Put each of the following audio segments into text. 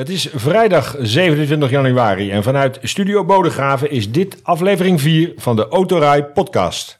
Het is vrijdag 27 januari en vanuit Studio Bodegraven is dit aflevering 4 van de Autorij podcast.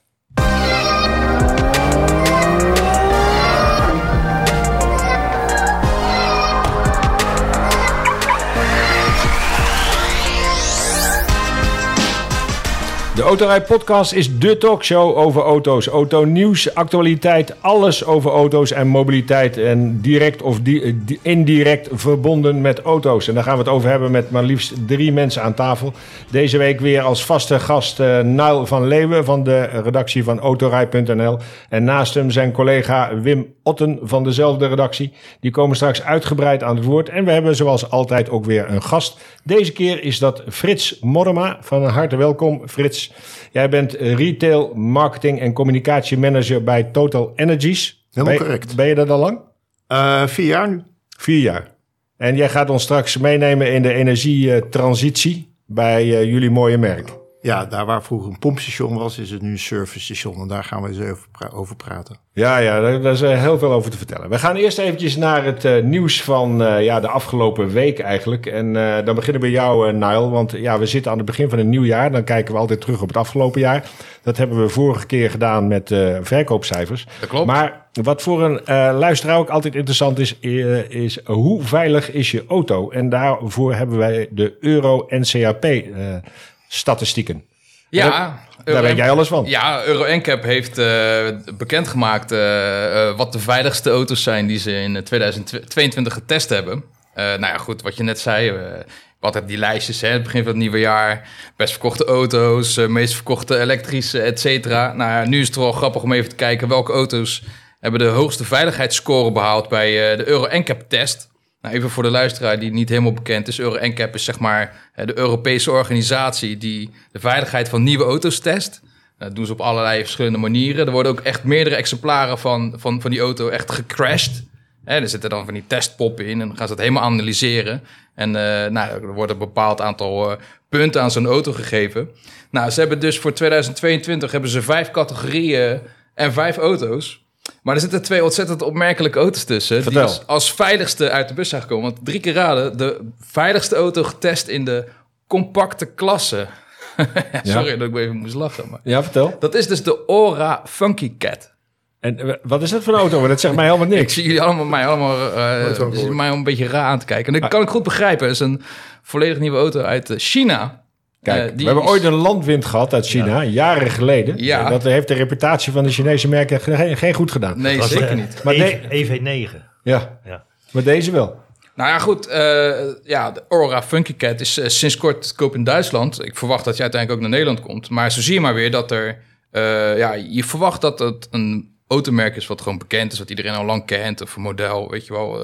De Autorij Podcast is de talkshow over auto's, autonieuws, actualiteit, alles over auto's en mobiliteit. En direct of di indirect verbonden met auto's. En daar gaan we het over hebben met maar liefst drie mensen aan tafel. Deze week weer als vaste gast uh, van Leeuwen van de redactie van Autorij.nl. En naast hem zijn collega Wim Otten van dezelfde redactie. Die komen straks uitgebreid aan het woord. En we hebben zoals altijd ook weer een gast. Deze keer is dat Frits Morma. Van harte welkom Frits. Jij bent retail, marketing en communicatiemanager bij Total Energies. Helemaal ben, correct. Ben je dat al lang? Uh, vier jaar nu. Vier jaar. En jij gaat ons straks meenemen in de energietransitie bij uh, jullie mooie merk. Ja, daar waar vroeger een pompstation was, is het nu een servicestation. En daar gaan we eens even pra over praten. Ja, ja, daar, daar is uh, heel veel over te vertellen. We gaan eerst eventjes naar het uh, nieuws van uh, ja, de afgelopen week eigenlijk. En dan beginnen we bij jou, Nile. Want ja, we zitten aan het begin van een nieuw jaar. Dan kijken we altijd terug op het afgelopen jaar. Dat hebben we vorige keer gedaan met verkoopcijfers. Dat klopt. Maar wat voor een luisteraar ook altijd interessant is, is hoe veilig is je auto? En daarvoor hebben wij de Euro-NCAP statistieken. Ja, daar, daar weet jij alles van. Ja, Euro NCAP heeft uh, bekendgemaakt uh, uh, wat de veiligste auto's zijn die ze in 2022 getest hebben. nou ja, goed, wat je net zei. altijd die lijstjes, hè, het begin van het nieuwe jaar. Best verkochte auto's, meest verkochte elektrische, et cetera. Nou ja, nu is het wel grappig om even te kijken welke auto's hebben de hoogste veiligheidsscore behaald bij de Euro NCAP test. Nou, even voor de luisteraar die niet helemaal bekend is. Euro NCAP is zeg maar de Europese organisatie die de veiligheid van nieuwe auto's test. Dat doen ze op allerlei verschillende manieren. Er worden ook echt meerdere exemplaren van, van, van die auto echt gecrashed. Hè, er zitten dan van die testpoppen in en dan gaan ze het helemaal analyseren. En uh, nou, er wordt een bepaald aantal uh, punten aan zo'n auto gegeven. Nou, ze hebben dus voor 2022 hebben ze vijf categorieën en vijf auto's. Maar er zitten twee ontzettend opmerkelijke auto's tussen. Vertel. Die als, als veiligste uit de bus zijn gekomen. Want drie keer raden, de veiligste auto getest in de compacte klasse. Sorry ja. dat ik even moest lachen. Maar. Ja, vertel. Dat is dus de Ora Funky Cat. En wat is dat voor een auto? Dat zegt mij helemaal niks. ik zie jullie allemaal, mij allemaal uh, mij een beetje raar aan te kijken. En dat kan ik goed begrijpen. Het is een volledig nieuwe auto uit China. Kijk, uh, we hebben is... ooit een landwind gehad uit China, ja. jaren geleden. Ja. Dat heeft de reputatie van de Chinese merken geen, geen goed gedaan. Nee, zeker de, niet. Maar EV9. Ja. ja, maar deze wel. Nou ja, goed. Uh, ja, de Aura Funky Cat is uh, sinds kort te koop in Duitsland. Ik verwacht dat je uiteindelijk ook naar Nederland komt. Maar zo zie je maar weer dat er... Uh, ja, je verwacht dat het een automerk is wat gewoon bekend is. Wat iedereen al lang kent. Of een model, weet je wel,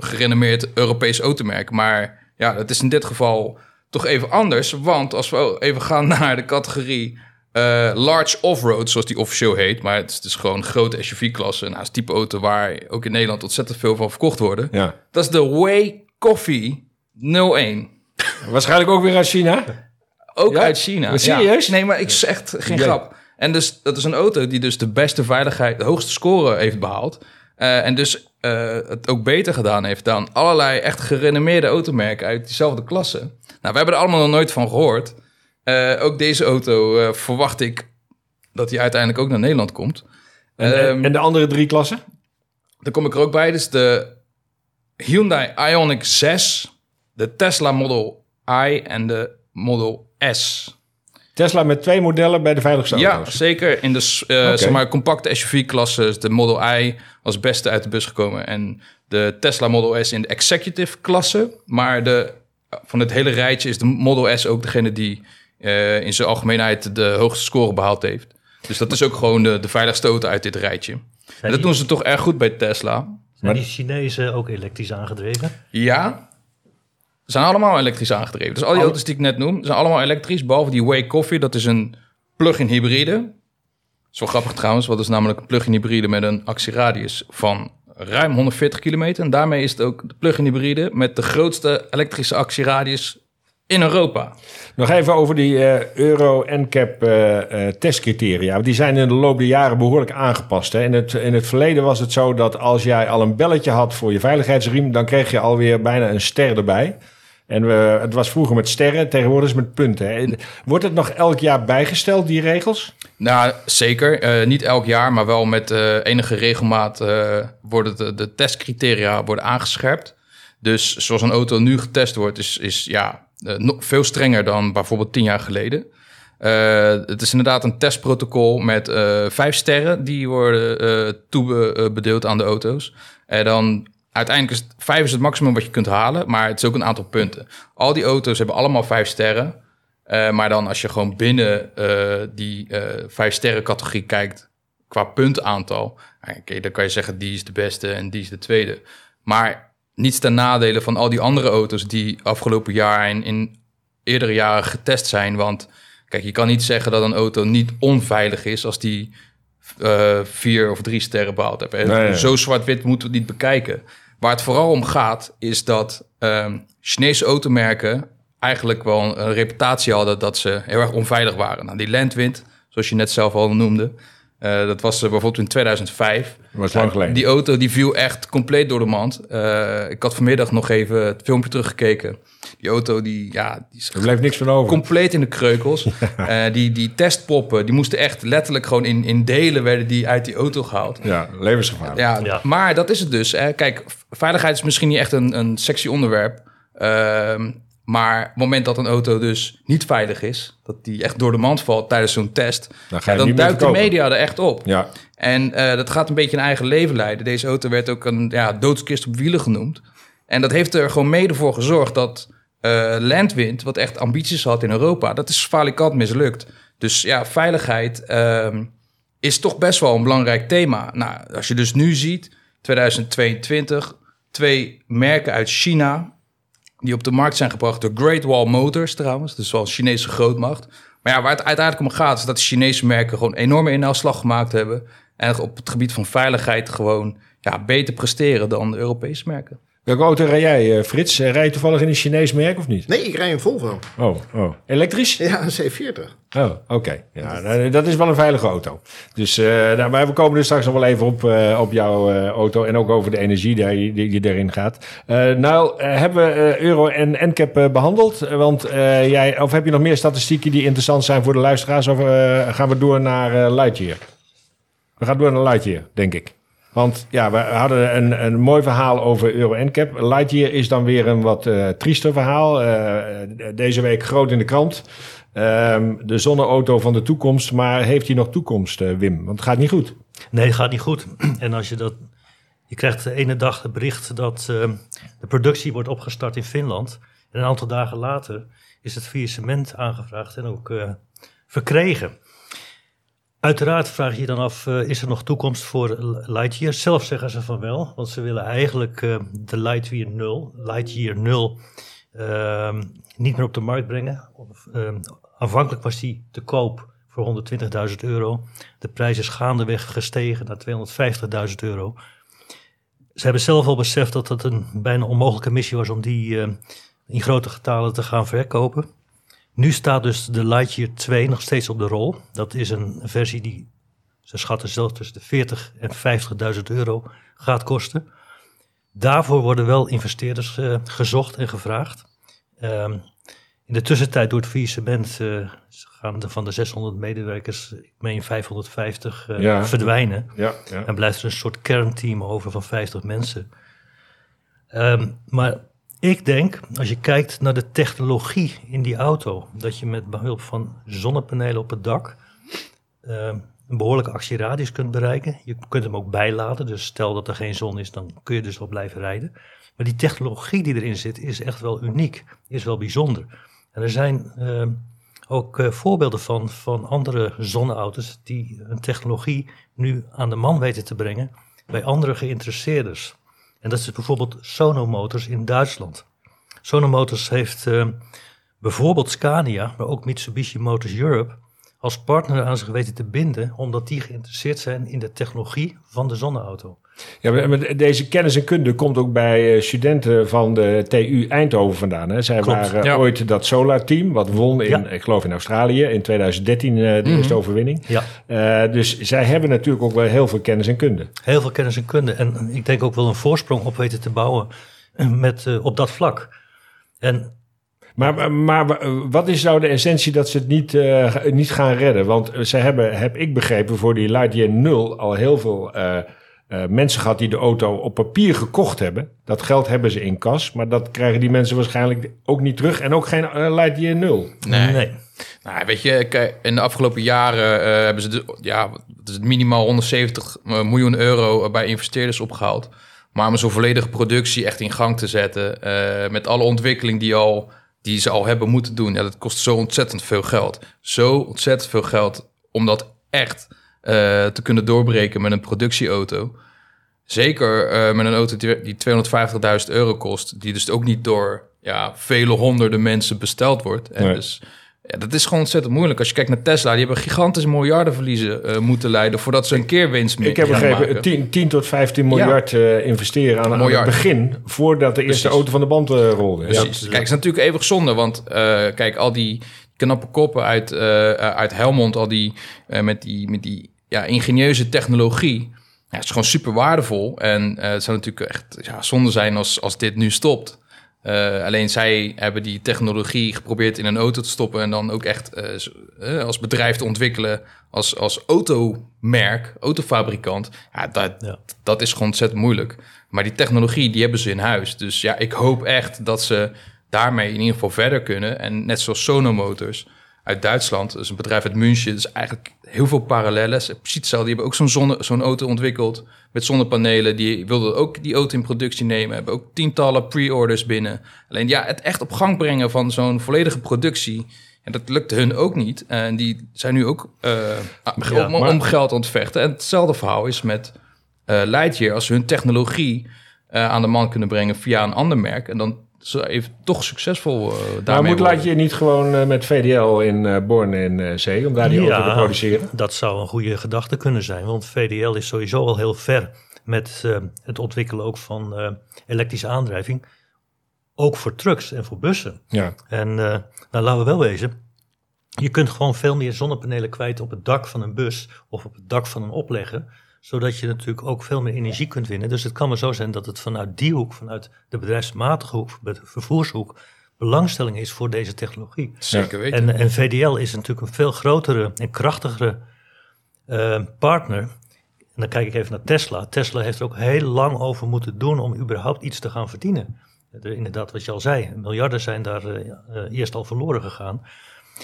gerenommeerd Europees automerk. Maar ja, dat is in dit geval toch even anders. Want als we even gaan naar de categorie uh, large off-road, zoals die officieel heet. Maar het is dus gewoon een grote SUV-klasse. Nou, het is type auto waar ook in Nederland ontzettend veel van verkocht worden. Ja. Dat is de Way Coffee 01. Waarschijnlijk ook weer uit China? Ook ja? uit China. Maar serieus? Ja. Nee, maar ik zeg echt geen grap. En dus dat is een auto die dus de beste veiligheid, de hoogste score heeft behaald. Uh, en dus uh, het ook beter gedaan heeft dan allerlei echt gerenommeerde automerken uit diezelfde klasse. Nou, we hebben er allemaal nog nooit van gehoord. Uh, ook deze auto uh, verwacht ik dat hij uiteindelijk ook naar Nederland komt. En, um, en de andere drie klassen? Daar kom ik er ook bij. Dus de Hyundai Ioniq 6, de Tesla Model I en de Model S. Tesla met twee modellen bij de veiligste ja, auto's? Ja, zeker. In de uh, okay. zeg maar, compacte SUV-klasse de Model I als beste uit de bus gekomen. En de Tesla Model S in de executive-klasse. Maar de, van het hele rijtje is de Model S ook degene die uh, in zijn algemeenheid de hoogste score behaald heeft. Dus dat is ook gewoon de, de veiligste auto uit dit rijtje. En dat doen ze toch erg goed bij Tesla. Zijn die Chinezen ook elektrisch aangedreven? Ja, ze zijn allemaal elektrisch aangedreven. Dus al die Alle- auto's die ik net noem, zijn allemaal elektrisch. Behalve die Way Coffee, dat is een plug-in hybride. Dat is wel grappig trouwens, dat is namelijk een plug-in hybride met een actieradius van ruim 140 kilometer. En daarmee is het ook de plug-in hybride met de grootste elektrische actieradius in Europa. Nog even over die uh, Euro NCAP uh, uh, testcriteria. Die zijn in de loop der jaren behoorlijk aangepast. Hè. In, het, in het verleden was het zo dat als jij al een belletje had voor je veiligheidsriem, dan kreeg je alweer bijna een ster erbij. En we, het was vroeger met sterren, tegenwoordig is het met punten. Wordt het nog elk jaar bijgesteld, die regels? Nou, zeker. niet elk jaar, maar wel met enige regelmaat worden de, de testcriteria worden aangescherpt. Dus zoals een auto nu getest wordt, is, is ja, nog veel strenger dan bijvoorbeeld tien jaar geleden. Het is inderdaad een testprotocol met vijf sterren die worden toebedeeld aan de auto's. En dan uiteindelijk is vijf is het maximum wat je kunt halen, maar het is ook een aantal punten. Al die auto's hebben allemaal vijf sterren. maar dan als je gewoon binnen die vijf sterren categorie kijkt qua puntaantal, okay, dan kan je zeggen die is de beste en die is de tweede. Maar niets ten nadele van al die andere auto's die afgelopen jaar en in eerdere jaren getest zijn. Want kijk, je kan niet zeggen dat een auto niet onveilig is als die uh, vier of drie sterren behaald heeft. Zo zwart-wit moeten we het niet bekijken. Waar het vooral om gaat, is dat uh, Chinese automerken eigenlijk wel een, reputatie hadden dat ze heel erg onveilig waren. Nou, die Landwind, zoals je net zelf al noemde, uh, dat was uh, bijvoorbeeld in 2005. Dat was lang geleden. Die auto die viel echt compleet door de mand. Uh, ik had vanmiddag nog even het filmpje teruggekeken. Die auto die, ja, die er bleef niks van over. Compleet in de kreukels. die, die testpoppen, die moesten echt letterlijk gewoon in, in delen werden die uit die auto gehaald. Ja, levensgevaarlijk. Ja, ja. maar dat is het dus. Hè. Kijk, veiligheid is misschien niet echt een, een sexy onderwerp. Ehm, maar op het moment dat een auto dus niet veilig is, dat die echt door de mand valt tijdens zo'n test, dan, ja, dan duikt de media er echt op. Ja. En uh, dat gaat een beetje een eigen leven leiden. Deze auto werd ook een ja, doodskist op wielen genoemd. En dat heeft er gewoon mede voor gezorgd dat uh, Landwind, wat echt ambities had in Europa, dat is falikant mislukt. Dus ja, veiligheid uh, is toch best wel een belangrijk thema. Nou, als je dus nu ziet, 2022, twee merken uit China, die op de markt zijn gebracht door Great Wall Motors trouwens, dus wel een Chinese grootmacht. Maar ja, waar het uiteindelijk om gaat, is dat de Chinese merken gewoon enorme inhaalslag gemaakt hebben. En op het gebied van veiligheid gewoon ja, beter presteren dan de Europese merken. Welke auto rij jij, eh, Frits? Eh, rij je toevallig in een Chinees merk of niet? Nee, ik rij een Volvo. Oh, oh. elektrisch? Ja, een C40. Oh, oké. Ja, nou, dat is wel een veilige auto. Dus uh, nou, maar we komen er straks nog wel even op, uh, op jouw uh, auto en ook over de energie die, die, die erin gaat. nou, hebben we Euro en NCAP behandeld? Want jij, of heb je nog meer statistieken die interessant zijn voor de luisteraars? Of gaan we door naar Lightyear? We gaan door naar Lightyear, denk ik. Want ja, we hadden een, een mooi verhaal over Euro NCAP. Lightyear is dan weer een wat uh, triester verhaal. Uh, deze week groot in de krant. Um, de zonneauto van de toekomst. Maar heeft hij nog toekomst, uh, Wim? Want het gaat niet goed. Nee, het gaat niet goed. En als je dat... Je krijgt de ene dag het bericht dat de productie wordt opgestart in Finland. En een aantal dagen later is het faillissement aangevraagd en ook verkregen. Uiteraard vraag je je dan af, uh, is er nog toekomst voor Lightyear? Zelf zeggen ze van wel, want ze willen eigenlijk uh, de Lightyear 0, Lightyear 0 uh, niet meer op de markt brengen. Ehm, aanvankelijk was die te koop voor 120.000 euro. De prijs is gaandeweg gestegen naar 250.000 euro. Ze hebben zelf al beseft dat het een bijna onmogelijke missie was om die ehm, in grote getalen te gaan verkopen. Nu staat dus de Lightyear 2 nog steeds op de rol. Dat is een versie die, ze schatten zelf tussen de 40 en 50.000 euro gaat kosten. Daarvoor worden wel investeerders uh, gezocht en gevraagd. Um, in de tussentijd door het faillissement uh, gaan de, van de 600 medewerkers, ik meen 550, uh, ja. verdwijnen. Ja, ja. En blijft er een soort kernteam over van 50 mensen. Um, maar ik denk, als je kijkt naar de technologie in die auto, dat je met behulp van zonnepanelen op het dak uh, een behoorlijke actieradius kunt bereiken. Je kunt hem ook bijladen, dus stel dat er geen zon is, dan kun je dus wel blijven rijden. Maar die technologie die erin zit, is echt wel uniek, is wel bijzonder. En er zijn uh, ook uh, voorbeelden van, van andere zonneauto's die een technologie nu aan de man weten te brengen bij andere geïnteresseerders. En dat is bijvoorbeeld Sono Motors in Duitsland. Sono Motors heeft uh, bijvoorbeeld Scania, maar ook Mitsubishi Motors Europe als partner aan zich weten te binden, omdat die geïnteresseerd zijn in de technologie van de zonneauto. Ja, maar- deze kennis en kunde komt ook bij eh, studenten van de TU Eindhoven vandaan. Hè. Zij Klopt, waren ja. ooit dat Solar Team, wat won in, Ja. ik geloof in Australië, in 2013 eh, de eerste overwinning. Ja, Eh, dus zij hebben natuurlijk ook wel heel veel kennis en kunde. heel veel kennis en kunde. En ik denk ook wel een voorsprong op weten te bouwen met, op dat vlak. En Maar, maar, maar wat is nou de essentie dat ze het niet, eh, niet gaan redden? Want ze hebben, heb ik begrepen, voor die Lightyear 0 al heel veel eh, eh, mensen gehad die de auto op papier gekocht hebben. Dat geld hebben ze in kas, maar dat krijgen die mensen waarschijnlijk ook niet terug. En ook geen eh, Lightyear 0. Nee. nee. Nou, weet je, in de afgelopen jaren eh, hebben ze de, ja, minimaal 170 miljoen euro bij investeerders opgehaald. Maar om zo'n volledige productie echt in gang te zetten, eh, met alle ontwikkeling die, al, die ze al hebben moeten doen, ja, dat kost zo ontzettend veel geld. Zo ontzettend veel geld om dat echt eh, te kunnen doorbreken met een productieauto. Zeker eh, met een auto die, die 250.000 euro kost, die dus ook niet door ja, vele honderden mensen besteld wordt. En Nee. dus ja, dat is gewoon ontzettend moeilijk. Als je kijkt naar Tesla, die hebben gigantische miljardenverliezen eh, moeten leiden voordat ze een keer winst meer Ik heb begrepen, maken. 10, 10 tot 15 miljard eh, investeren aan, aan het begin, voordat de eerste Precies. auto van de band eh, rolde. Precies. Ja. Kijk, het is natuurlijk eeuwig zonde, want kijk, al die knappe koppen uit, uit Helmond, al die met die, met die ja, ingenieuze technologie, ja, het is gewoon super waardevol. En het zou natuurlijk echt ja, zonde zijn als, als dit nu stopt. Eh, alleen zij hebben die technologie geprobeerd in een auto te stoppen en dan ook echt eh, eh, als bedrijf te ontwikkelen als, als automerk, autofabrikant. Ja, dat, Ja. dat is gewoon ontzettend moeilijk. Maar die technologie, die hebben ze in huis. Dus ja, ik hoop echt dat ze daarmee in ieder geval verder kunnen. En net zoals Sono Motors uit Duitsland, dus een bedrijf uit München, dus eigenlijk heel veel parallellen. Precies hetzelfde. Die hebben ook zo'n zonne- zo'n auto ontwikkeld met zonnepanelen. Die wilden ook die auto in productie nemen. Hebben ook tientallen pre-orders binnen. Alleen ja, het echt op gang brengen van zo'n volledige productie. En dat lukte hun ook niet. En die zijn nu ook Ja, om, maar- om geld aan het vechten. En hetzelfde verhaal is met eh Lightyear. Als ze hun technologie eh, aan de man kunnen brengen via een ander merk. En dan ze even toch succesvol eh Maar daarmee moet worden. Lightyear niet gewoon eh, met VDL in eh Born in eh, Zee, om daar die auto te produceren? Dat zou een goede gedachte kunnen zijn, want VDL is sowieso al heel ver met het ontwikkelen ook van eh, elektrische aandrijving. Ook voor trucks en voor bussen. Ja. En eh, nou, laten we wel wezen, je kunt gewoon veel meer zonnepanelen kwijt op het dak van een bus of op het dak van een oplegger, zodat je natuurlijk ook veel meer energie kunt winnen. Dus het kan maar zo zijn dat het vanuit die hoek, vanuit de bedrijfsmatige hoek, de vervoershoek, belangstelling is voor deze technologie. Zeker weten. En, en VDL is natuurlijk een veel grotere en krachtigere eh, partner. En dan kijk ik even naar Tesla. Tesla heeft er ook heel lang over moeten doen om überhaupt iets te gaan verdienen. Er- Inderdaad, wat je al zei, miljarden zijn daar eh, eh, eerst al verloren gegaan.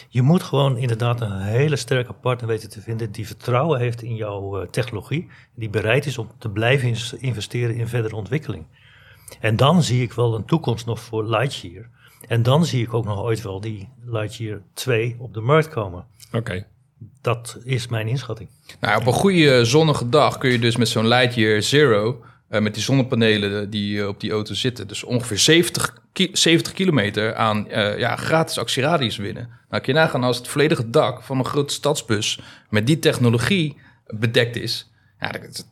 Je moet gewoon inderdaad een hele sterke partner weten te vinden die vertrouwen heeft in jouw eh, technologie. Die bereid is om te blijven investeren in verdere ontwikkeling. En dan zie ik wel een toekomst nog voor Lightyear. En dan zie ik ook nog ooit wel die Lightyear 2 op de markt komen. Oké. Dat is mijn inschatting. Nou, op een goede zonnige dag kun je dus met zo'n Lightyear Zero... eh, met die zonnepanelen die eh, op die auto zitten... dus ongeveer 70, ki- 70 kilometer aan eh, ja, gratis actieradius winnen. Nou, kun je nagaan als het volledige dak van een grote stadsbus... met die technologie bedekt is... Ja, dat,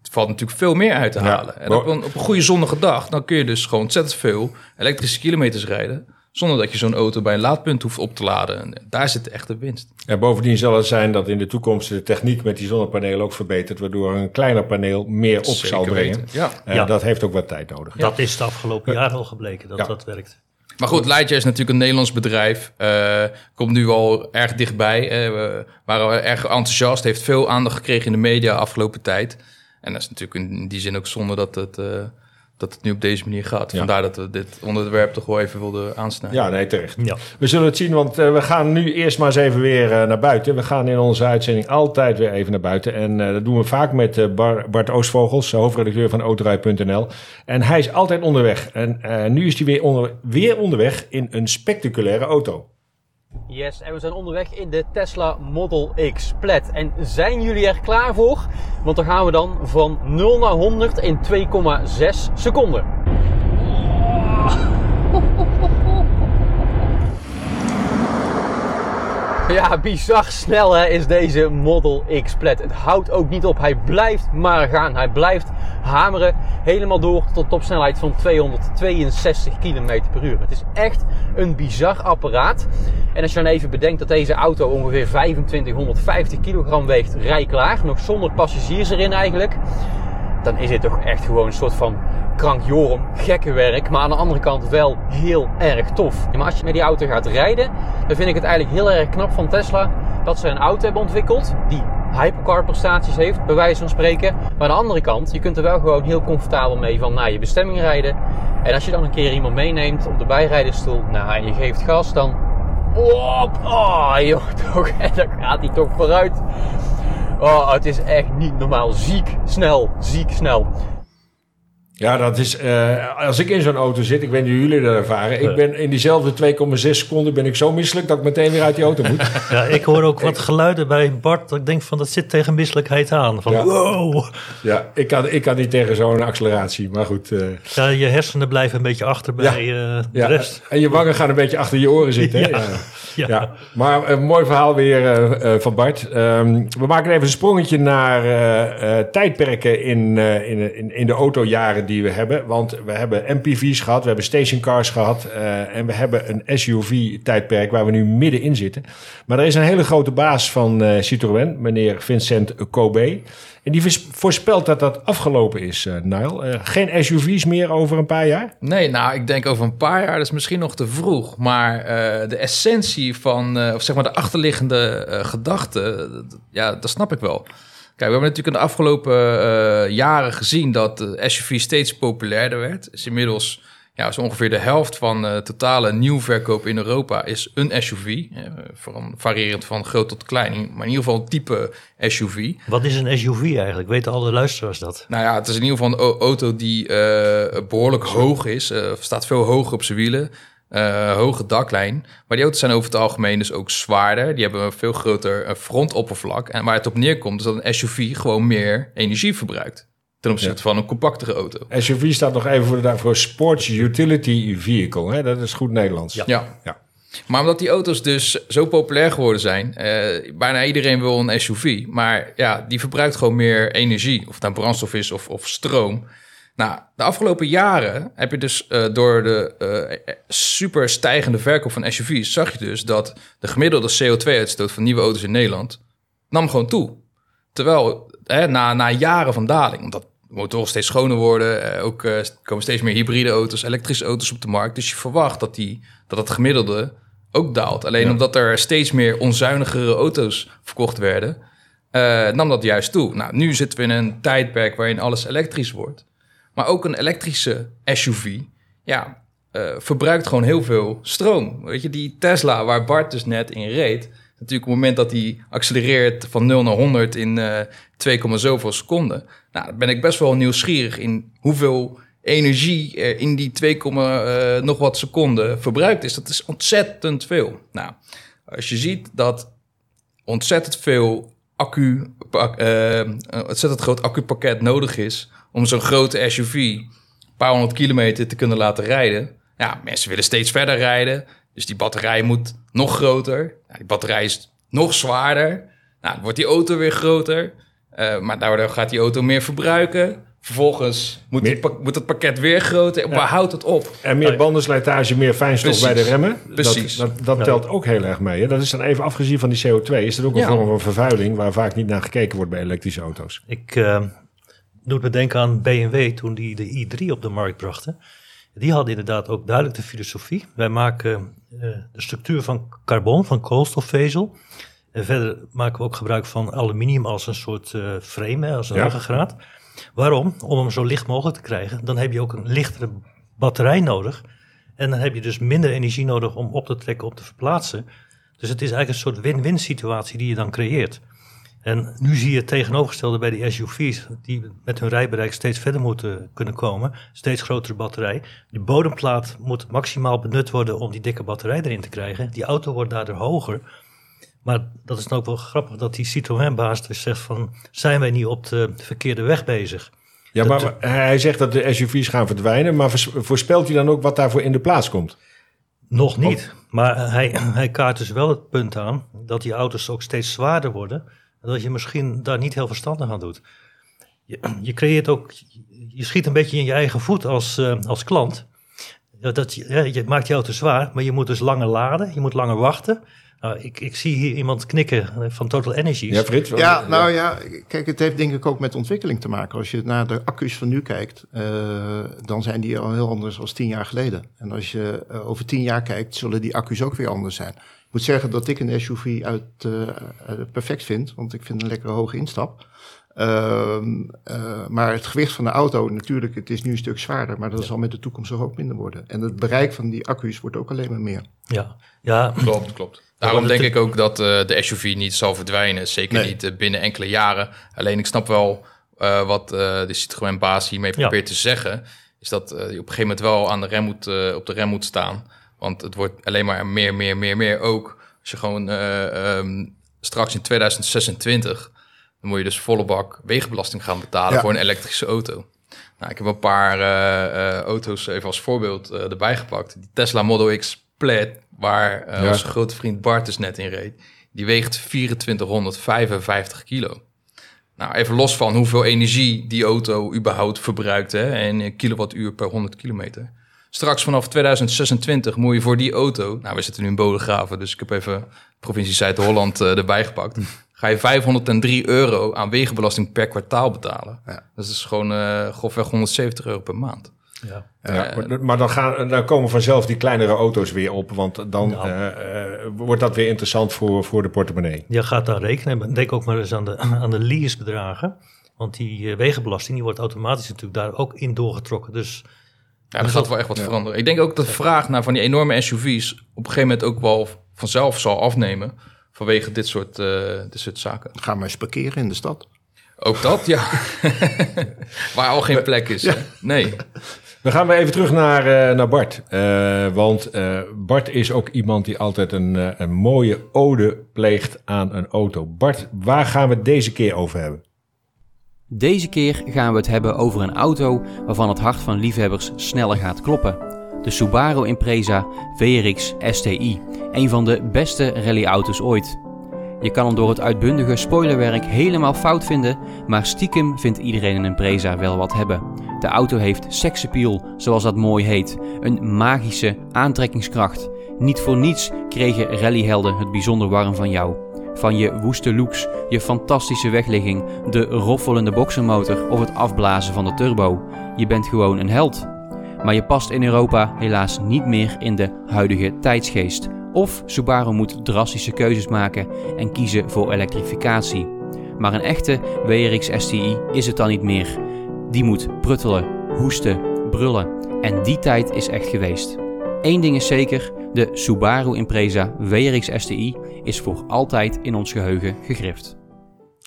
het valt natuurlijk veel meer uit te Ja. halen. En op een, op een goede zonnige dag... dan kun je dus gewoon ontzettend veel elektrische kilometers rijden... zonder dat je zo'n auto bij een laadpunt hoeft op te laden. En daar zit de echte winst. En bovendien zal het zijn dat in de toekomst de techniek met die zonnepanelen ook verbetert, waardoor een kleiner paneel meer op Zeker zal brengen. weten. Ja. En Ja. dat heeft ook wat tijd nodig. Dat is de afgelopen jaren al gebleken dat Ja. dat werkt. Maar goed, Lightyear is natuurlijk een Nederlands bedrijf. eh, komt nu al erg dichtbij. eh, we waren erg enthousiast. Heeft veel aandacht gekregen in de media afgelopen tijd. En dat is natuurlijk in die zin ook zonde dat het, eh, dat het nu op deze manier gaat. Ja. Vandaar dat we dit onderwerp toch wel even wilden aansnijden. Ja, nee, terecht. Ja. We zullen het zien, want eh, we gaan nu eerst maar eens even weer eh, naar buiten. We gaan in onze uitzending altijd weer even naar buiten. En eh, dat doen we vaak met eh, Bar- Bart Oostvogels, hoofdredacteur van Autorij.nl. En hij is altijd onderweg. En eh, nu is hij weer, onder, weer onderweg in een spectaculaire auto. Yes, en we zijn onderweg in de Tesla Model X Plaid. En zijn jullie er klaar voor? Want dan gaan we dan van 0 naar 100 in 2,6 seconden. Ja, bizar snel is deze Model X Plaid. Het houdt ook niet op. Hij blijft maar gaan. Hij blijft hameren. Helemaal door tot een topsnelheid van 262 km per uur. Het is echt een bizar apparaat. En als je dan even bedenkt dat deze auto ongeveer 2550 kilogram weegt, rijklaar. Nog zonder passagiers erin eigenlijk. Dan is dit toch echt gewoon een soort van krankjorum, gekke werk. Maar aan de andere kant wel heel erg tof. Maar als je met die auto gaat rijden, dan vind ik het eigenlijk heel erg knap van Tesla dat ze een auto hebben ontwikkeld die hypercar prestaties heeft, bij wijze van spreken. Maar aan de andere kant, je kunt er wel gewoon heel comfortabel mee van naar je bestemming rijden. En als je dan een keer iemand meeneemt op de bijrijdenstoel, nou, en je geeft gas, dan... Oh, joh, toch, en dan gaat hij toch vooruit. Oh, het is echt niet normaal. Ziek snel, ziek snel. Ja, dat is. eh, als ik in zo'n auto zit, ik weet niet hoe jullie dat ervaren. Ik ben in diezelfde 2,6 seconden ben ik zo misselijk dat ik meteen weer uit die auto moet. Ja, ik hoor ook wat geluiden bij Bart. Dat ik denk van dat zit tegen misselijkheid aan. Van Ja. wow. ja, ik kan, ik kan niet tegen zo'n acceleratie. Maar goed. Ja, je hersenen blijven een beetje achter bij eh, de ja, rest. En je wangen gaan een beetje achter je oren zitten. Hè? Ja. Ja. Maar een mooi verhaal weer van Bart. Ehm, we maken even een sprongetje naar tijdperken in, in, in, in de autojaren die we hebben. Want we hebben MPV's gehad, we hebben stationcars gehad eh, en we hebben een SUV-tijdperk waar we nu middenin zitten. Maar er is een hele grote baas van eh, Citroën, meneer Vincent Kobe. En die voorspelt dat dat afgelopen is, eh Nile. Geen SUV's meer over een paar jaar? Nee, nou, ik denk over een paar jaar, dat is misschien nog te vroeg. Maar de essentie van, of zeg maar de achterliggende gedachte, ja, dat snap ik wel. Kijk, we hebben natuurlijk in de afgelopen eh, jaren gezien dat de SUV steeds populairder werd. Is inmiddels ja, zo ongeveer de helft van de totale nieuwverkoop in Europa is een SUV. eh, van, variërend van groot tot klein, maar in ieder geval een type SUV. Wat is een SUV eigenlijk? Weten alle luisteraars dat? Nou ja, het is in ieder geval een au- auto die eh, behoorlijk hoog is. eh, staat veel hoger op zijn wielen. Eh, hoge daklijn. Maar die auto's zijn over het algemeen dus ook zwaarder. Die hebben een veel groter eh, frontoppervlak. En waar het op neerkomt is dat een SUV gewoon meer energie verbruikt. Ten opzichte van een compactere auto. SUV staat nog even voor, de, voor Sports Utility Vehicle. Hè? Dat is goed Nederlands. Ja. Ja. Ja. Maar omdat die auto's dus zo populair geworden zijn, eh, bijna iedereen wil een SUV. Maar ja, die verbruikt gewoon meer energie. Of het nou brandstof is of, of stroom. Nou, de afgelopen jaren heb je dus eh, door de eh, super stijgende verkoop van SUV's... zag je dus dat de gemiddelde CO2-uitstoot van nieuwe auto's in Nederland nam gewoon toe. Terwijl hè, na, na jaren van daling, omdat motoren steeds schoner worden, eh, ook eh, komen steeds meer hybride auto's, elektrische auto's op de markt. Dus je verwacht dat, die, dat het gemiddelde ook daalt. Alleen Ja. omdat er steeds meer onzuinigere auto's verkocht werden, eh, nam dat juist toe. Nou, nu zitten we in een tijdperk waarin alles elektrisch wordt. Maar ook een elektrische SUV, ja, eh, verbruikt gewoon heel veel stroom. Weet je, die Tesla waar Bart dus net in reed, natuurlijk op het moment dat hij accelereert van 0 naar 100 in eh 2, zoveel seconden. Nou, dan ben ik best wel nieuwsgierig in hoeveel energie er in die 2, eh, nog wat seconden verbruikt is. Dat is ontzettend veel. Nou, als je ziet dat ontzettend veel accu, een ontzettend groot accupakket nodig is om zo'n grote SUV een paar honderd kilometer te kunnen laten rijden. Ja, mensen willen steeds verder rijden, dus die batterij moet nog groter. Die batterij is nog zwaarder. Nou, dan wordt die auto weer groter, eh, maar daardoor gaat die auto meer verbruiken. Vervolgens moet, die Meer- moet het pakket weer groter. Waar houdt het op? En meer bandenslijtage, meer fijnstof Precies. bij de remmen. Precies. Dat, dat, dat telt ook heel erg mee. Hè? Dat is dan even afgezien van die CO2. Is dat ook een Ja. vorm van vervuiling waar vaak niet naar gekeken wordt bij elektrische auto's? Ik eh, doe me denken aan BMW toen die de i3 op de markt brachten. Die hadden inderdaad ook duidelijk de filosofie. Wij maken eh, de structuur van carbon, van koolstofvezel. En verder maken we ook gebruik van aluminium als een soort eh, frame, hè, als een Ja. ruggengraat. Waarom? Om hem zo licht mogelijk te krijgen. Dan heb je ook een lichtere batterij nodig. En dan heb je dus minder energie nodig om op te trekken, op te verplaatsen. Dus het is eigenlijk een soort win-win situatie die je dan creëert. En nu zie je het tegenovergestelde bij die SUV's, die met hun rijbereik steeds verder moeten kunnen komen. Steeds grotere batterij. Die bodemplaat moet maximaal benut worden om die dikke batterij erin te krijgen. Die auto wordt daardoor hoger. Maar dat is dan ook wel grappig dat die Citroën-baas dus zegt van, zijn wij niet op de verkeerde weg bezig? Ja, Dat- maar hij zegt dat de SUV's gaan verdwijnen. Maar voorspelt hij dan ook wat daarvoor in de plaats komt? Nog niet. Maar hij, hij kaart dus wel het punt aan dat die auto's ook steeds zwaarder worden. Dat je misschien daar niet heel verstandig aan doet. Je, je creëert ook, je schiet een beetje in je eigen voet als, eh, als klant. Dat, je, ja, je maakt die auto zwaar, maar je moet dus langer laden, je moet langer wachten. Nou, ik, ik zie hier iemand knikken eh, van Total Energies. Ja, Frits? Ja, nou ja, kijk, het heeft denk ik ook met ontwikkeling te maken. Als je naar de accu's van nu kijkt, eh, dan zijn die al heel anders dan tien jaar geleden. En als je eh, over tien jaar kijkt, zullen die accu's ook weer anders zijn. Ik moet zeggen dat ik een SUV uit, eh, uit perfect vind, want ik vind een lekkere hoge instap. Ehm, eh, maar het gewicht van de auto, natuurlijk, het is nu een stuk zwaarder, maar dat zal met de toekomst ook minder worden. En het bereik van die accu's wordt ook alleen maar meer. Ja, ja Klopt, klopt. Daarom denk ik ook dat eh, de SUV niet zal verdwijnen. Zeker Nee. niet eh, binnen enkele jaren. Alleen ik snap wel eh, wat eh, de Citroën baas hiermee Ja. probeert te zeggen. Is dat eh, je op een gegeven moment wel aan de rem moet, eh, op de rem moet staan. Want het wordt alleen maar meer, meer, meer, meer. Ook als je gewoon eh, ehm, straks in 2026... dan moet je dus volle bak wegenbelasting gaan betalen Ja. voor een elektrische auto. Nou, ik heb een paar eh, eh, auto's even als voorbeeld erbij gepakt. Die Tesla Model X Plaid, waar Ja. onze grote vriend Bart dus net in reed. Die weegt 2455 kilo. Nou, even los van hoeveel energie die auto überhaupt verbruikt hè, en kilowattuur per 100 kilometer. Straks vanaf 2026 moet je voor die auto, nou we zitten nu in Bodegraven, dus ik heb even provincie Zuid-Holland eh, erbij gepakt. Ga je 503 euro aan wegenbelasting per kwartaal betalen. Ja. Dat is gewoon eh grofweg 170 euro per maand. ja. Ja, maar- maar dan, gaan, dan komen vanzelf die kleinere auto's weer op, want dan Nou. eh, eh, wordt dat weer interessant voor, voor de portemonnee. Je gaat daar rekenen. Maar Denk ook maar eens aan de, aan de leasebedragen. Want die eh, wegenbelasting die wordt automatisch natuurlijk daar ook in doorgetrokken. Dus Ja, dat gaat wel echt wat veranderen. Ik denk ook dat de vraag naar van die enorme SUV's op een gegeven moment ook wel vanzelf zal afnemen vanwege dit soort, eh, dit soort zaken. Ga maar eens parkeren in de stad. Ook dat, ja. Waar al geen plek is. Nee. We gaan weer even terug naar, eh, naar Bart. Eh, want eh, Bart is ook iemand die altijd een, een mooie ode pleegt aan een auto. Bart, waar gaan we het deze keer over hebben? Deze keer gaan we het hebben over een auto waarvan het hart van liefhebbers sneller gaat kloppen. De Subaru Impreza VRX STI, een van de beste rallyauto's ooit. Je kan hem door het uitbundige spoilerwerk helemaal fout vinden, maar stiekem vindt iedereen een Impreza wel wat hebben. De auto heeft seksappeal, zoals dat mooi heet, een magische aantrekkingskracht. Niet voor niets kregen rallyhelden het bijzonder warm van jou. Van je woeste looks, je fantastische wegligging, de roffelende boxermotor of het afblazen van de turbo. Je bent gewoon een held. Maar je past in Europa helaas niet meer in de huidige tijdsgeest. Of Subaru moet drastische keuzes maken en kiezen voor elektrificatie. Maar een echte WRX STI is het dan niet meer. Die moet pruttelen, hoesten, brullen. En die tijd is echt geweest. Eén ding is zeker, de Subaru Impreza WRX STI is voor altijd in ons geheugen gegrift.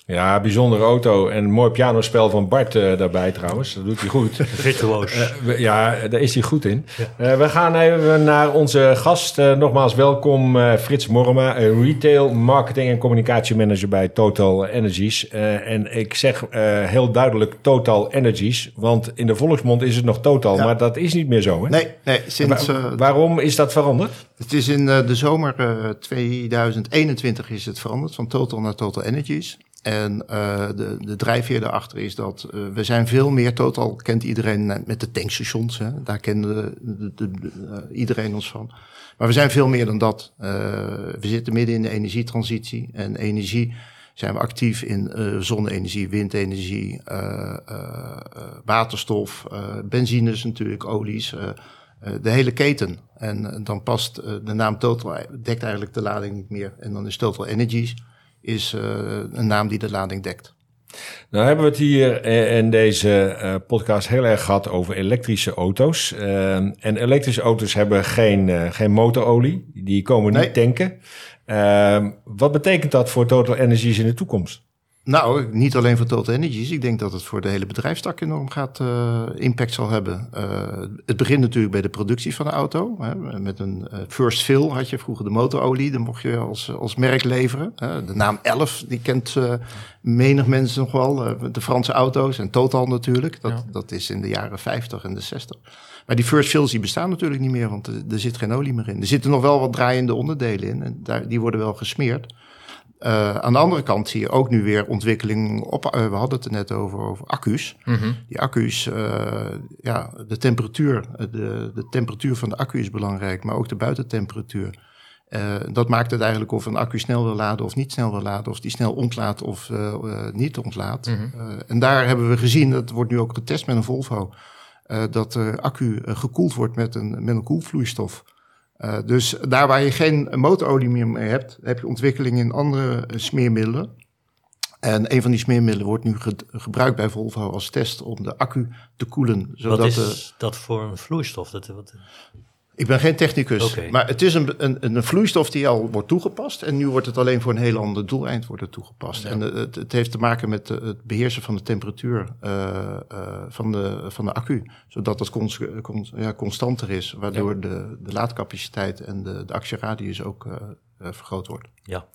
Ja, bijzondere auto en een mooi pianospel van Bart eh, daarbij trouwens. Dat doet hij goed. virtuoos. Eh, ja, daar is hij goed in. Eh, we gaan even naar onze gast. Eh, nogmaals welkom eh, Frits Morma, retail, marketing en communicatiemanager bij Total Energies. Eh, en ik zeg eh, heel duidelijk Total Energies, want in de volksmond is het nog Total, Ja. maar dat is niet meer zo. Hè? Nee, nee sinds, Wa- eh, waarom is dat veranderd? het is in eh, de zomer eh, 2021 is het veranderd van Total naar Total Energies. En eh, de, de drijfveer daarachter is dat eh, we zijn veel meer, Total kent iedereen met de tankstations. Hè? Daar kende de, de, de- de- eh, iedereen ons van. Maar we zijn veel meer dan dat. Eh, we zitten midden in de energietransitie. En energie zijn we actief in eh, zonne-energie, windenergie, eh, eh, eh, waterstof, eh, benzines natuurlijk, olies. eh, eh, de hele keten. En eh, dan past eh, de naam Total, dekt eigenlijk de lading niet meer. En dan is Total Energies is, eh, een naam die de lading dekt. Nou hebben we het hier eh, in deze eh, podcast heel erg gehad over elektrische auto's. En elektrische auto's hebben geen, geen motorolie. Die komen niet Nee. tanken. Wat betekent dat voor Total Energies in de toekomst? Nou, niet alleen voor Total Energies. Ik denk dat het voor de hele bedrijfstak enorm gaat uh, impact zal hebben. Uh, het begint natuurlijk bij de productie van de auto. Hè. Met een uh, first fill had je vroeger de motorolie. Dan mocht je als, als merk leveren. de naam 11, die kent menig mensen nog wel. de Franse auto's en Total natuurlijk. Dat, ja. dat is in de jaren 50 en de 60. Maar die first fills die bestaan natuurlijk niet meer, want er, er, zit geen olie meer in. Er zitten nog wel wat draaiende onderdelen in en daar, die worden wel gesmeerd. Uh, aan de andere kant zie je ook nu weer ontwikkeling op. Uh, we hadden het er net over, over accu's. Mm -hmm. Die accu's, uh, ja, de temperatuur, de, de temperatuur van de accu is belangrijk, maar ook de buitentemperatuur. dat maakt het eigenlijk of een accu snel wil laden of niet snel wil laden, of die snel ontlaat of niet ontlaat. Mm -hmm. en daar hebben we gezien, dat wordt nu ook getest met een Volvo, dat de accu gekoeld wordt met een, met een koelvloeistof. Uh, dus daar waar je geen motorolie meer mee hebt, heb je ontwikkeling in andere smeermiddelen. En een van die smeermiddelen wordt nu ge gebruikt bij Volvo als test om de accu te koelen. Zodat wat is de, dat voor een vloeistof? Dat, wat... Ik ben geen technicus, okay. maar het is een, een, een, vloeistof die al wordt toegepast. En nu wordt het alleen voor een heel ander doeleind wordt het toegepast. Ja. En het, het, heeft te maken met het beheersen van de temperatuur uh, uh, van, de, van de accu. Zodat cons, cons, ja, constanter is, waardoor ja. de, de laadcapaciteit en de, de actieradius ook uh, vergroot wordt. Ja.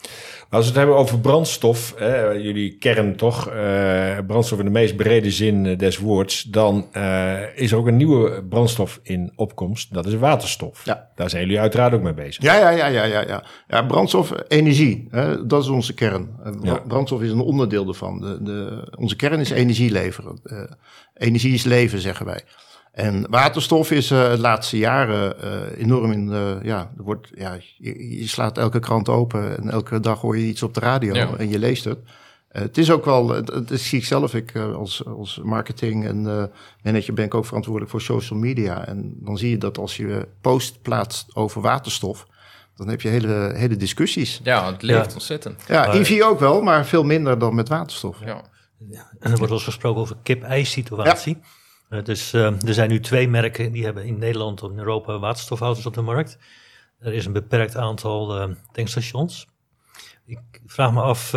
Als we het hebben over brandstof, jullie kern toch, uh, brandstof in de meest brede zin des woords, dan uh, is er ook een nieuwe brandstof in opkomst. Dat is waterstof. Ja. Daar zijn jullie uiteraard ook mee bezig. Ja, ja, ja, ja, ja. Ja, ja brandstof, energie, hè, dat is onze kern. Ja. Brandstof is een onderdeel ervan. De, de, onze kern is energie leveren. Uh, energie is leven, zeggen wij. En waterstof is uh, de laatste jaren uh, enorm in. Uh, ja, er wordt, ja je, je, slaat elke krant open en elke dag hoor je iets op de radio ja. en je leest het. het is ook wel, het, zie ik zelf, ik als, als marketing en manager ben ik ook verantwoordelijk voor social media. En dan zie je dat als je post plaatst over waterstof, dan heb je hele, hele discussiie's. Ja, het leeft ja. ontzettend. Ja, EV ook wel, maar veel minder dan met waterstof. Ja. Ja, en er wordt wel gesproken over kip-ei-situatie. Ja. Uh, dus uh, er zijn nu twee merken die hebben in Nederland of in Europa waterstofauto's op de markt. Er is een beperkt aantal uh, tankstations. Ik vraag me af,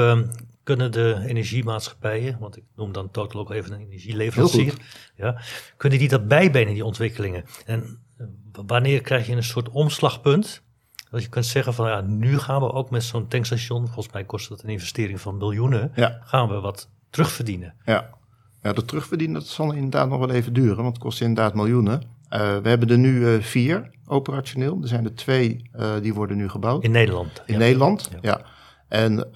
kunnen de energiemaatschappijen, want ik noem dan Total ook even een energieleverancier, ja, kunnen die dat bijbenen, die ontwikkelingen? En wanneer krijg je een soort omslagpunt? Dat je kunt zeggen van ja, nu gaan we ook met zo'n tankstation, volgens mij kost dat een investering van miljoenen, ja. gaan we wat terugverdienen. Ja. Ja, de terugverdienen, dat zal inderdaad nog wel even duren, want het kost inderdaad miljoenen. Uh, we hebben er nu uh, vier operationeel. Er zijn er twee uh, die worden nu gebouwd. In Nederland? In ja. Nederland, ja. ja. En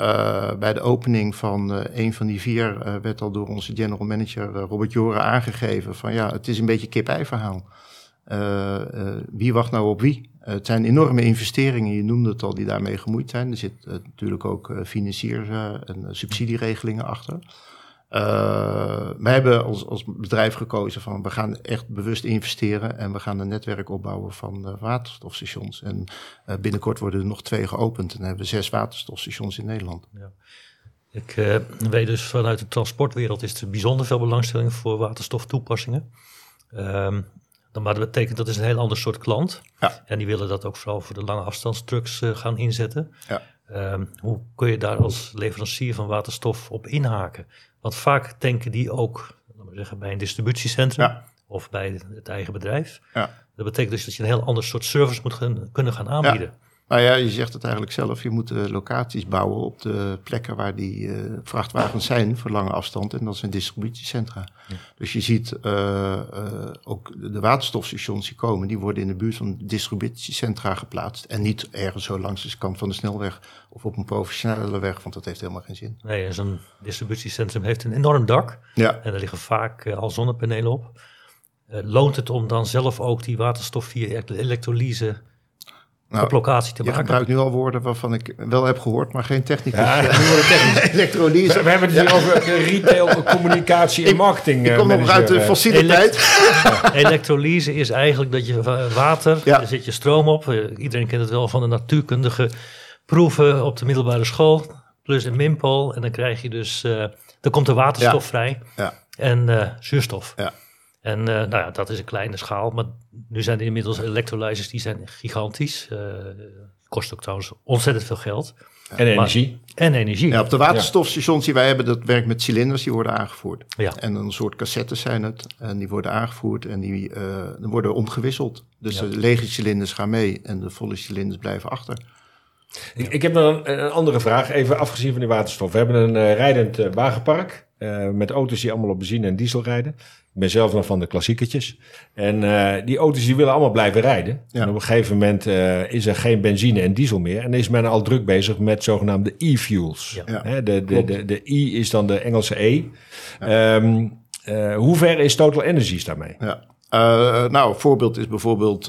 bij de opening van een van die vier werd al door onze general manager Robert Joren aangegeven van ja, het is een beetje kip-ei verhaal. wie wacht nou op wie? het zijn enorme investeringen, je noemde het al, die daarmee gemoeid zijn. Er zit natuurlijk ook financiers- en subsidieregelingen achter. Uh, wij hebben als, als bedrijf gekozen van we gaan echt bewust investeren en we gaan een netwerk opbouwen van uh, waterstofstations. En uh, binnenkort worden er nog twee geopend en hebben we zes waterstofstations in Nederland. Ja. Ik weet dus vanuit de transportwereld is er bijzonder veel belangstelling voor waterstoftoepassingen. Um, maar dat betekent dat is een heel ander soort klant. Ja. En die willen dat ook vooral voor de lange afstandstrucks gaan inzetten. Ja. Um, hoe kun je daar als leverancier van waterstof op inhaken? Want vaak tanken die ook laten we zeggen, bij een distributiecentrum ja. of bij het eigen bedrijf. Ja. Dat betekent dus dat je een heel ander soort service moet kunnen gaan aanbieden. Nou ja, je zegt het eigenlijk zelf. Je moet uh, locaties bouwen op de plekken waar die uh, vrachtwagens zijn voor lange afstand. En dat zijn distributiecentra. Ja. Dus je ziet uh, ook de waterstofstations die komen, die worden in de buurt van distributiecentra geplaatst. En niet ergens zo langs de kant van de snelweg of op een professionele weg, want dat heeft helemaal geen zin. Nee, zo'n distributiecentrum heeft een enorm dak. Ja. En er liggen vaak al zonnepanelen op. loont het om dan zelf ook die waterstof via elektrolyse nou, op locatie te je maken. Je gebruikt nu al woorden waarvan ik wel heb gehoord, maar geen technicus. Ja, ja. technicus. We hebben het hier over retail, communicatie en marketing. Ik, ik kom nog uit de fossiele Elekt tijd. Elektrolyse is eigenlijk dat je water, ja. daar zit je stroom op. Iedereen kent het wel van de natuurkundige proeven op de middelbare school. Plus een minpool. En dan krijg je dus, uh, dan komt er waterstof vrij. En uh, zuurstof. Ja. En uh, nou ja, dat is een kleine schaal. Maar nu zijn er inmiddels electrolyzers die zijn gigantisch. Uh, kost ook trouwens ontzettend veel geld. En energie. en energie. Ja, op de waterstofstations die wij hebben, dat werkt met cilinders die worden aangevoerd. Ja. En een soort cassettes zijn het. En die worden aangevoerd en die uh, worden omgewisseld. Dus ja. de lege cilinders gaan mee en de volle cilinders blijven achter. Ik, ik heb nog een, een, andere vraag, even afgezien van die waterstof. We hebben een uh, rijdend uh, wagenpark uh, met auto's die allemaal op benzine en diesel rijden. Ik ben zelf nog van de klassiekertjes. En die auto's die willen allemaal blijven rijden. Ja. En op een gegeven moment is er geen benzine en diesel meer. En is men al druk bezig met zogenaamde e-fuels. Ja. Hè, de, de, de, de, E is dan de Engelse E. Um, hoe ver is Total Energies daarmee? Ja. nou, een voorbeeld is bijvoorbeeld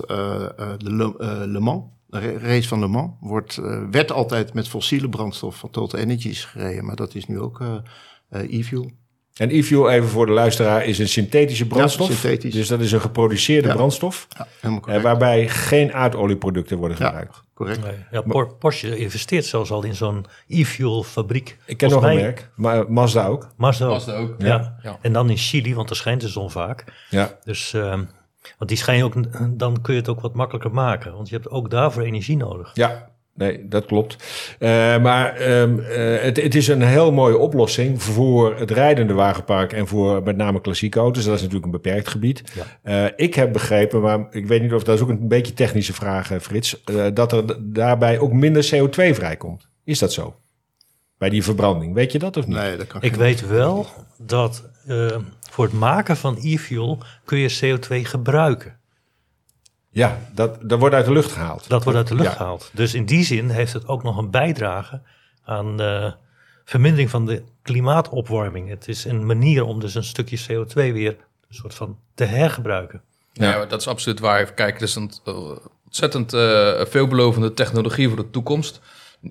de Le, Le Mans. De race van Le Mans wordt, uh, werd altijd met fossiele brandstof van Total Energies gereden, maar dat is nu ook uh, e-fuel. En e-fuel, even voor de luisteraar, is een synthetische brandstof. Ja, synthetisch. Dus dat is een geproduceerde ja. brandstof. Ja, uh, waarbij geen aardolieproducten worden gebruikt. Ja, correct. Nee. Ja, Por Porsche investeert zelfs al in zo'n e-fuel fabriek. Ik ken nog mij, een merk, maar Mazda ook. Mazda ook. Mazda ook. Ja. ja. En dan in Chili, want er schijnt de zon vaak. Ja. Dus... Uh, want die schijn ook, dan kun je het ook wat makkelijker maken. Want je hebt ook daarvoor energie nodig. Ja, nee, dat klopt. Uh, maar um, uh, het, het, is een heel mooie oplossing voor het rijdende wagenpark en voor met name klassieke auto's. Dat is natuurlijk een beperkt gebied. Ja. Uh, ik heb begrepen, maar ik weet niet of dat is ook een beetje technische vraag, Frits, dat er daarbij ook minder CO2 vrijkomt. Is dat zo? Bij die verbranding, weet je dat of niet? Nee, dat kan ik weet wel dat voor het maken van e-fuel kun je CO2 gebruiken. Ja, dat, dat wordt uit de lucht gehaald. Dat wordt uit de lucht ja. gehaald. Dus in die zin heeft het ook nog een bijdrage aan de vermindering van de klimaatopwarming. Het is een manier om dus een stukje CO2 weer een soort van te hergebruiken. Ja, ja dat is absoluut waar. Even kijken, het is een ontzettend uh, veelbelovende technologie voor de toekomst.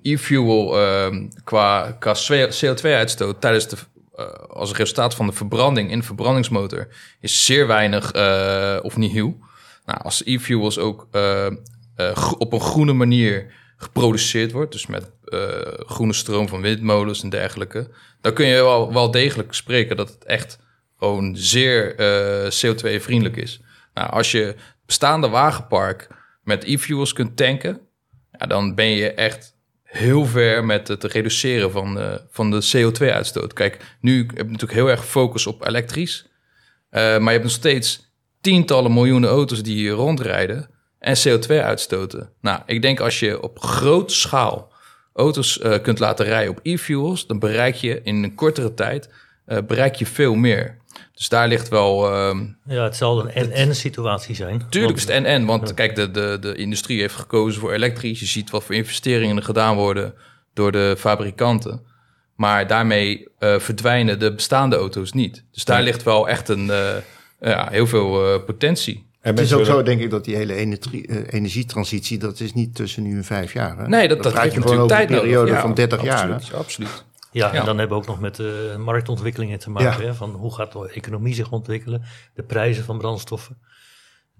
E-fuel uh, qua, qua CO2-uitstoot tijdens de uh, als resultaat van de verbranding in de verbrandingsmotor is zeer weinig uh, of nihil. Nou, als e-fuels ook uh, op een groene manier geproduceerd wordt, dus met groene stroom van windmolens en dergelijke, dan kun je wel, wel degelijk spreken dat het echt gewoon zeer CO2-vriendelijk is. Nou, als je bestaande wagenpark met e-fuels kunt tanken, ja, dan ben je echt heel ver met het reduceren van de, van de CO2-uitstoot. Kijk, nu heb je natuurlijk heel erg focus op elektrisch. Maar je hebt nog steeds tientallen miljoenen auto's die hier rondrijden en CO2 uitstoten. Nou, ik denk als je op grote schaal auto's uh, kunt laten rijden op e-fuels, dan bereik je in een kortere tijd uh, bereik je veel meer. Dus daar ligt wel. Uh, ja, het zal een en-en situatie zijn. Tuurlijk is het en-en, want ja. kijk, de, de, de industrie heeft gekozen voor elektrisch. Je ziet wat voor investeringen er gedaan worden door de fabrikanten. Maar daarmee uh, verdwijnen de bestaande auto's niet. Dus daar ja. ligt wel echt een, ja, heel veel uh, potentie. En het is ook zo, denk ik, dat die hele energie, uh, energietransitie, dat is niet tussen nu en vijf jaar. Hè? Nee, dat, dat, dat heeft over tijd een periode nodig. van 30 absoluut, jaar. Hè? Absoluut. Ja, Ja. en dan hebben we ook nog met de marktontwikkelingen te maken. Ja. Hè, van hoe gaat de economie zich ontwikkelen, de prijzen van brandstoffen.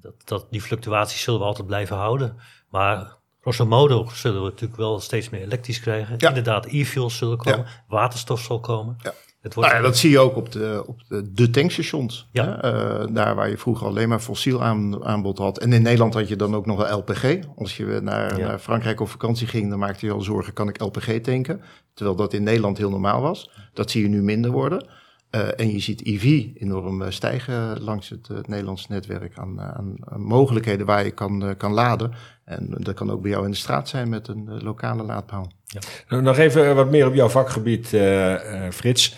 Dat, dat, die fluctuaties zullen we altijd blijven houden. Maar grosso modo zullen we natuurlijk wel steeds meer elektrisch krijgen. Ja. Inderdaad, e-fuels zullen komen, waterstof zal komen. Ja. Het wordt Nou ja, dat zie je ook op de, op de, de tankstations. Ja. Hè? Uh, daar waar je vroeger alleen maar fossiel aan, aanbod had. En in Nederland had je dan ook nog wel LPG. Als je naar, Ja. naar Frankrijk op vakantie ging, dan maakte je al zorgen, kan ik LPG tanken? Terwijl dat in Nederland heel normaal was. Dat zie je nu minder worden. Uh, en je ziet EV enorm uh, stijgen langs het, het Nederlandse netwerk aan, aan, aan mogelijkheden waar je kan, kan laden. En dat kan ook bij jou in de straat zijn met een lokale laadpaal. Nou, Nog even wat meer op jouw vakgebied, uh, uh, Frits.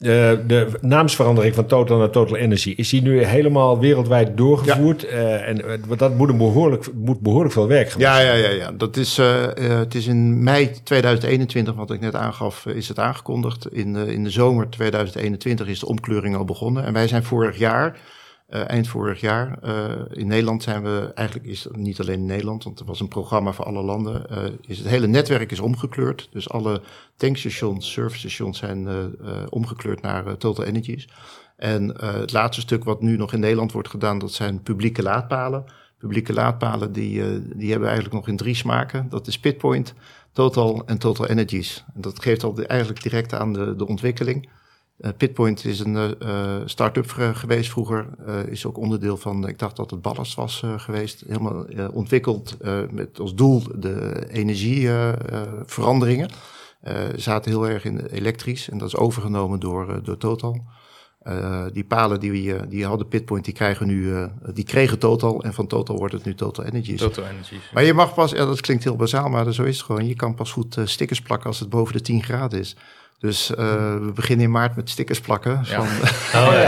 De, de naamsverandering van Total naar Total Energy, is die nu helemaal wereldwijd doorgevoerd? Ja. Uh, en uh, dat moet, een behoorlijk, moet behoorlijk veel werk gemaakt Ja, ja, ja, ja. Dat is, uh, het is in mei 2021, wat ik net aangaf, is het aangekondigd. In de, in de zomer 2021 is de omkleuring al begonnen. En wij zijn vorig jaar, eind vorig jaar, in Nederland zijn we, eigenlijk is niet alleen in Nederland, want er was een programma voor alle landen, is het hele netwerk is omgekleurd. Dus alle tankstations, servicestations zijn omgekleurd naar Total Energies. En het laatste stuk wat nu nog in Nederland wordt gedaan, dat zijn publieke laadpalen. Publieke laadpalen die, die hebben eigenlijk nog in drie smaken. Dat is Pitpoint, Total en Total Energies. En dat geeft al eigenlijk direct aan de, de ontwikkeling. Eh, Pitpoint is een eh, start-up ge- geweest vroeger. is ook onderdeel van, ik dacht dat het Ballast was geweest. Helemaal ontwikkeld met als doel de energieveranderingen. zaten heel erg in elektrisch en dat is overgenomen door, door Total. Die palen die, we, die hadden Pitpoint, die, krijgen nu, die kregen Total. En van Total wordt het nu Total Energies. Total Energies. Maar je mag pas, ja, dat klinkt heel bazaal, maar zo is het gewoon. Je kan pas goed stickers plakken als het boven de 10 graden is. Dus eh, we beginnen in maart met stickers plakken Ja. van Oh, ja.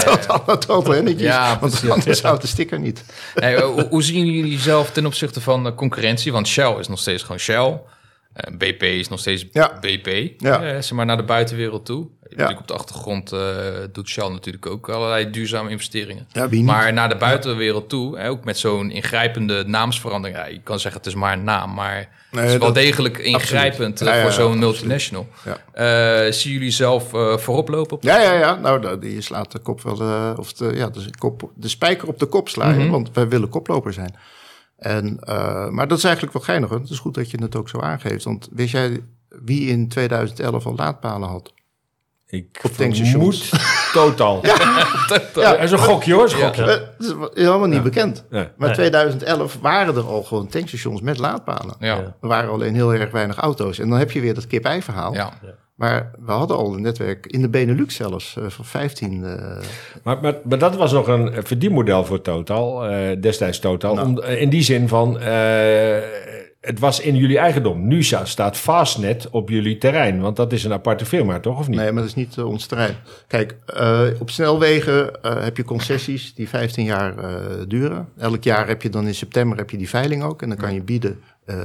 Ja, want anders houdt de sticker niet. Hey, eh, hoe, hoe zien jullie zelf ten opzichte van de concurrentie? Want Shell is nog steeds gewoon Shell. Eh, BP is nog steeds Ja. BP. Ja. Eh, zeg maar naar de buitenwereld toe. Natuurlijk op de achtergrond eh, doet Shell natuurlijk ook allerlei duurzame investeringen. Ja? Maar naar de buitenwereld toe, hè, ook met zo'n ingrijpende naamsverandering. Ja, je kan zeggen het is maar een naam, maar het is wel degelijk ingrijpend Ja, ja, voor ja, zo'n multinational. Ja. Eh, zien jullie zelf voorop lopen? Op Ja, ja, ja. Nou, dat- je slaat de kop wel, eh, of de, ja, de, kop, de spijker op de kop slaan, Mhm. want wij willen koploper zijn. En, eh, maar dat is eigenlijk wel geinig. hoor. Het is goed dat je het ook zo aangeeft. Want wist jij wie in 2011 al laadpalen had? Ik Op tankstations. vermoed totaal. Ja, Ja, dat is een gokje hoor, is een Ja. gokje. Eh, Dat is helemaal niet bekend. Nee. Maar Nee. 2011 waren er al gewoon tankstations met laadpalen. ja. Ja. Er waren alleen heel erg weinig auto's. En dan heb je weer dat kip-ei-verhaal. Ja. Maar we hadden al een netwerk in de Benelux zelfs eh, van 15. eh, Maar, maar, maar dat was nog een verdienmodel voor Total, eh, destijds Total. Nou. Om, in die zin van, het was in jullie eigendom. Nu sta- staat Fastnet op jullie terrein, want dat is een aparte firma, toch? Of niet? Nee, maar dat is niet ons terrein. Kijk, op snelwegen heb je concessies die 15 jaar duren. Elk jaar heb je dan in september heb je die veiling ook. En dan kan je bieden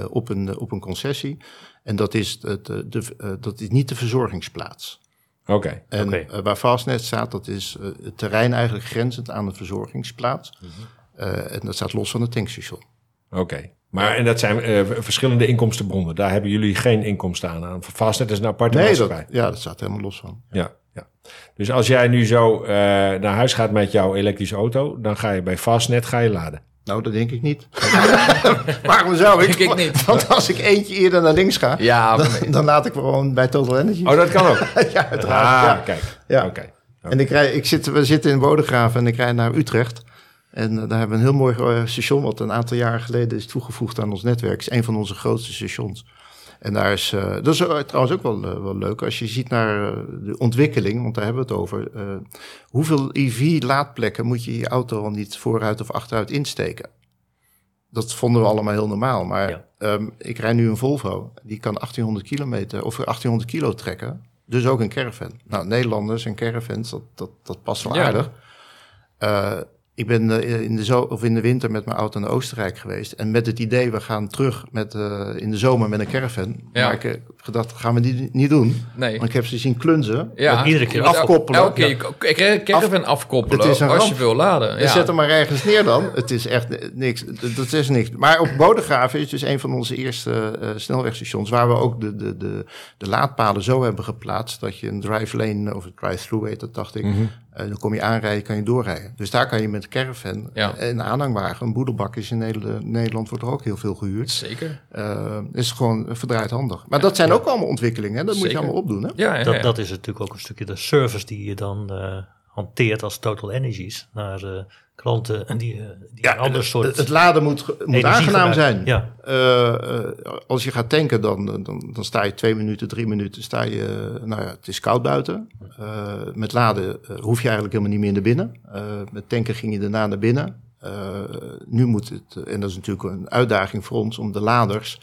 op, een, op een concessie. En dat is, het, eh, de, eh, dat is niet de verzorgingsplaats. Oké. En eh, waar Fastnet staat, dat is het terrein eigenlijk grenzend aan de verzorgingsplaats. Mhm. Eh, en dat staat los van het tankstation. Oké. Maar en dat zijn eh, verschillende inkomstenbronnen. Daar hebben jullie geen inkomsten aan. aan. Fastnet is een aparte Nee, dat, maatschappij. ja, dat staat helemaal los van. Ja, ja. Dus als jij nu zo eh, naar huis gaat met jouw elektrische auto, dan ga je bij Fastnet ga je laden. Nou, dat denk ik niet. Waarom zou ik? Denk ik niet. Want als ik eentje eerder naar links ga, Ja, dan, laat ik gewoon bij Total Energy. Oh, dat kan ook. ja, uiteraard. Ah, ja. kijk. Ja. Oké. En ik rij, ik zit, we zitten in Bodegraven en ik rijd naar Utrecht. En eh, daar hebben we een heel mooi eh, station, wat een aantal jaren geleden is toegevoegd aan ons netwerk. Het is een van onze grootste stations. En daar is, eh, dat is eh, trouwens ook wel, eh, wel leuk als je ziet naar de ontwikkeling, want daar hebben we het over. hoeveel EV-laadplekken moet je je auto al niet vooruit of achteruit insteken? Dat vonden we allemaal heel normaal. Maar Ja. ehm, ik rijd nu een Volvo, die kan 1800 kilometer of 1800 kilo trekken. Dus ook een caravan. Nou, Nederlanders en caravans, dat, dat, dat past wel Ja. aardig. Ik ben eh, in de, zo of in de winter met mijn auto naar Oostenrijk geweest. En met het idee, we gaan terug met, eh, in de zomer met een caravan. Ja. Maar ik heb gedacht, dat gaan we die niet doen. Nee. Want ik heb ze zien klunzen. Ja, iedere keer afkoppelen. Elke keer ik- ik caravan afkoppelen Het is een als je wil laden. En Ja. zet hem maar ergens neer dan. Het is echt ni- niks. Dat is niks. Maar op Bodegraven is dus een van onze eerste eh, snelwegstations... waar we ook de, de, de, de laadpalen zo hebben geplaatst... dat je een drive lane, of een drive-through heet dat, dacht ik... Mhm. Dan kom je aanrijden, kan je doorrijden. Dus daar kan je met een caravan Ja. en een aanhangwagen... een boedelbak is in Nederland, wordt er ook heel veel gehuurd. Zeker. Eh is gewoon verdraaid handig. Maar dat zijn ook allemaal ontwikkelingen. Hè? Dat moet je allemaal opdoen. Hè? Ja, ja, Dat, ja. dat is natuurlijk ook een stukje de service die je dan eh, hanteert als Total Energies naar eh, klanten en die, eh, die een ander soort het, het laden moet, moet aangenaam zijn. Ja, Eh, eh, als je gaat tanken, dan, dan, dan sta je twee minuten, drie minuten, sta je, nou ja, het is koud buiten. Met laden hoef je eigenlijk helemaal niet meer naar binnen. Met tanken ging je daarna naar binnen. Nu moet het, en dat is natuurlijk een uitdaging voor ons, om de laders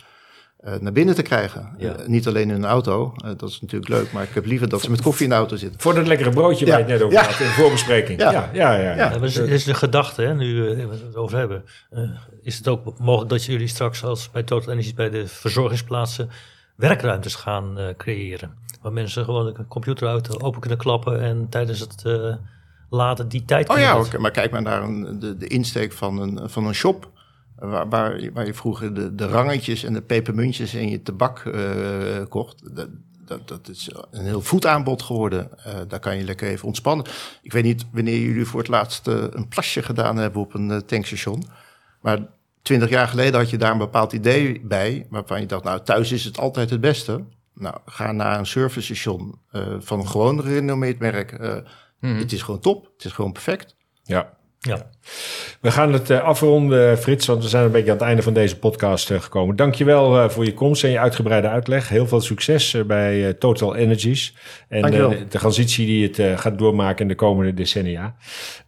naar binnen te krijgen. Ja. Eh, niet alleen in een auto, eh, dat is natuurlijk leuk, maar ik heb liever dat ze met koffie in de auto zitten. Voor dat lekkere broodje waar Ja. je het net over Ja. had in de voorbespreking. Ja. Ja, ja, ja. ja. Ja. dat is, is de gedachte, hè, nu eh, we het over hebben. Eh, is het ook mogelijk dat jullie straks als bij Total Energies bij de verzorgingsplaatsen werkruimtes gaan eh, creëren? Waar mensen gewoon een computer uit open kunnen klappen en tijdens het eh, laden die tijd Oh ja, laten. maar kijk maar naar een, de, de insteek van een, van een shop. Waar, waar, je- waar je vroeger de, de rangetjes en de pepermuntjes en je tabak eh, kocht. Dat, dat, dat is een heel voetaanbod geworden. Eh, daar kan je lekker even ontspannen. Ik weet niet wanneer jullie voor het laatst eh, een plasje gedaan hebben op een tankstation. Maar twintig jaar geleden had je daar een bepaald idee bij. Waarvan je dacht, nou thuis is het altijd het beste. Nou, ga naar een servicestation uh, van een gewoon renommeerd merk. Uh, mm. Het is gewoon top. Het is gewoon perfect. Ja. Ja. We gaan het uh, afronden, Frits, want we zijn een beetje aan het einde van deze podcast uh, gekomen. Dankjewel voor je komst en je uitgebreide uitleg. Heel veel succes bij Total Energies en de transitie die het gaat doormaken in de komende decennia.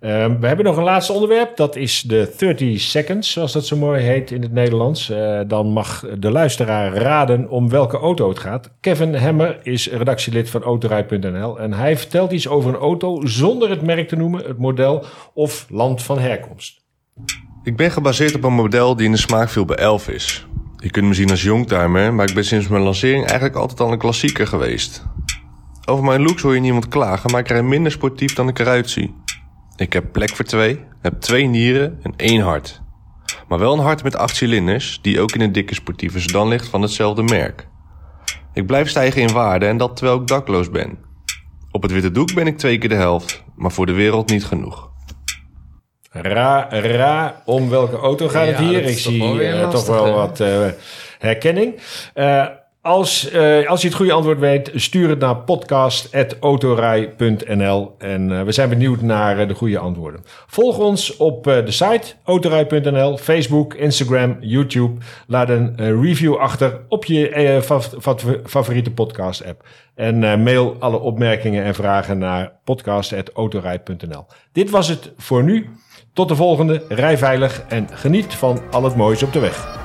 Ehm, we hebben nog een laatste onderwerp, dat is de 30 seconds, zoals dat zo mooi heet in het Nederlands. dan mag de luisteraar raden om welke auto het gaat. Kevin Hemmer is redactielid van Autorij.nl en hij vertelt iets over een auto zonder het merk te noemen, het model of land van herkomst. Ik ben gebaseerd op een model die in de smaak viel bij Elvis. Je kunt me zien als youngtimer, maar ik ben sinds mijn lancering eigenlijk altijd al een klassieker geweest. Over mijn looks hoor je niemand klagen, maar ik rij minder sportief dan ik eruit zie. Ik heb plek voor twee, heb twee nieren en één hart. Maar wel een hart met acht cilinders, die ook in een dikke sportieve sedan ligt van hetzelfde merk. Ik blijf stijgen in waarde en dat terwijl ik dakloos ben. Op het witte doek ben ik twee keer de helft, maar voor de wereld niet genoeg. Ra, ra, om welke auto gaat het hier? Ik zie uh, toch wel wat uh, herkenning. Uh, als, als je het goede antwoord weet, stuur het naar podcast.autorij.nl. En we zijn benieuwd naar de goede antwoorden. Volg ons op de site autorij.nl, Facebook, Instagram, YouTube. Laat een review achter op je favoriete podcast app. En mail alle opmerkingen en vragen naar podcast.autorij.nl. Dit was het voor nu. Tot de volgende, rij veilig en geniet van al het moois op de weg.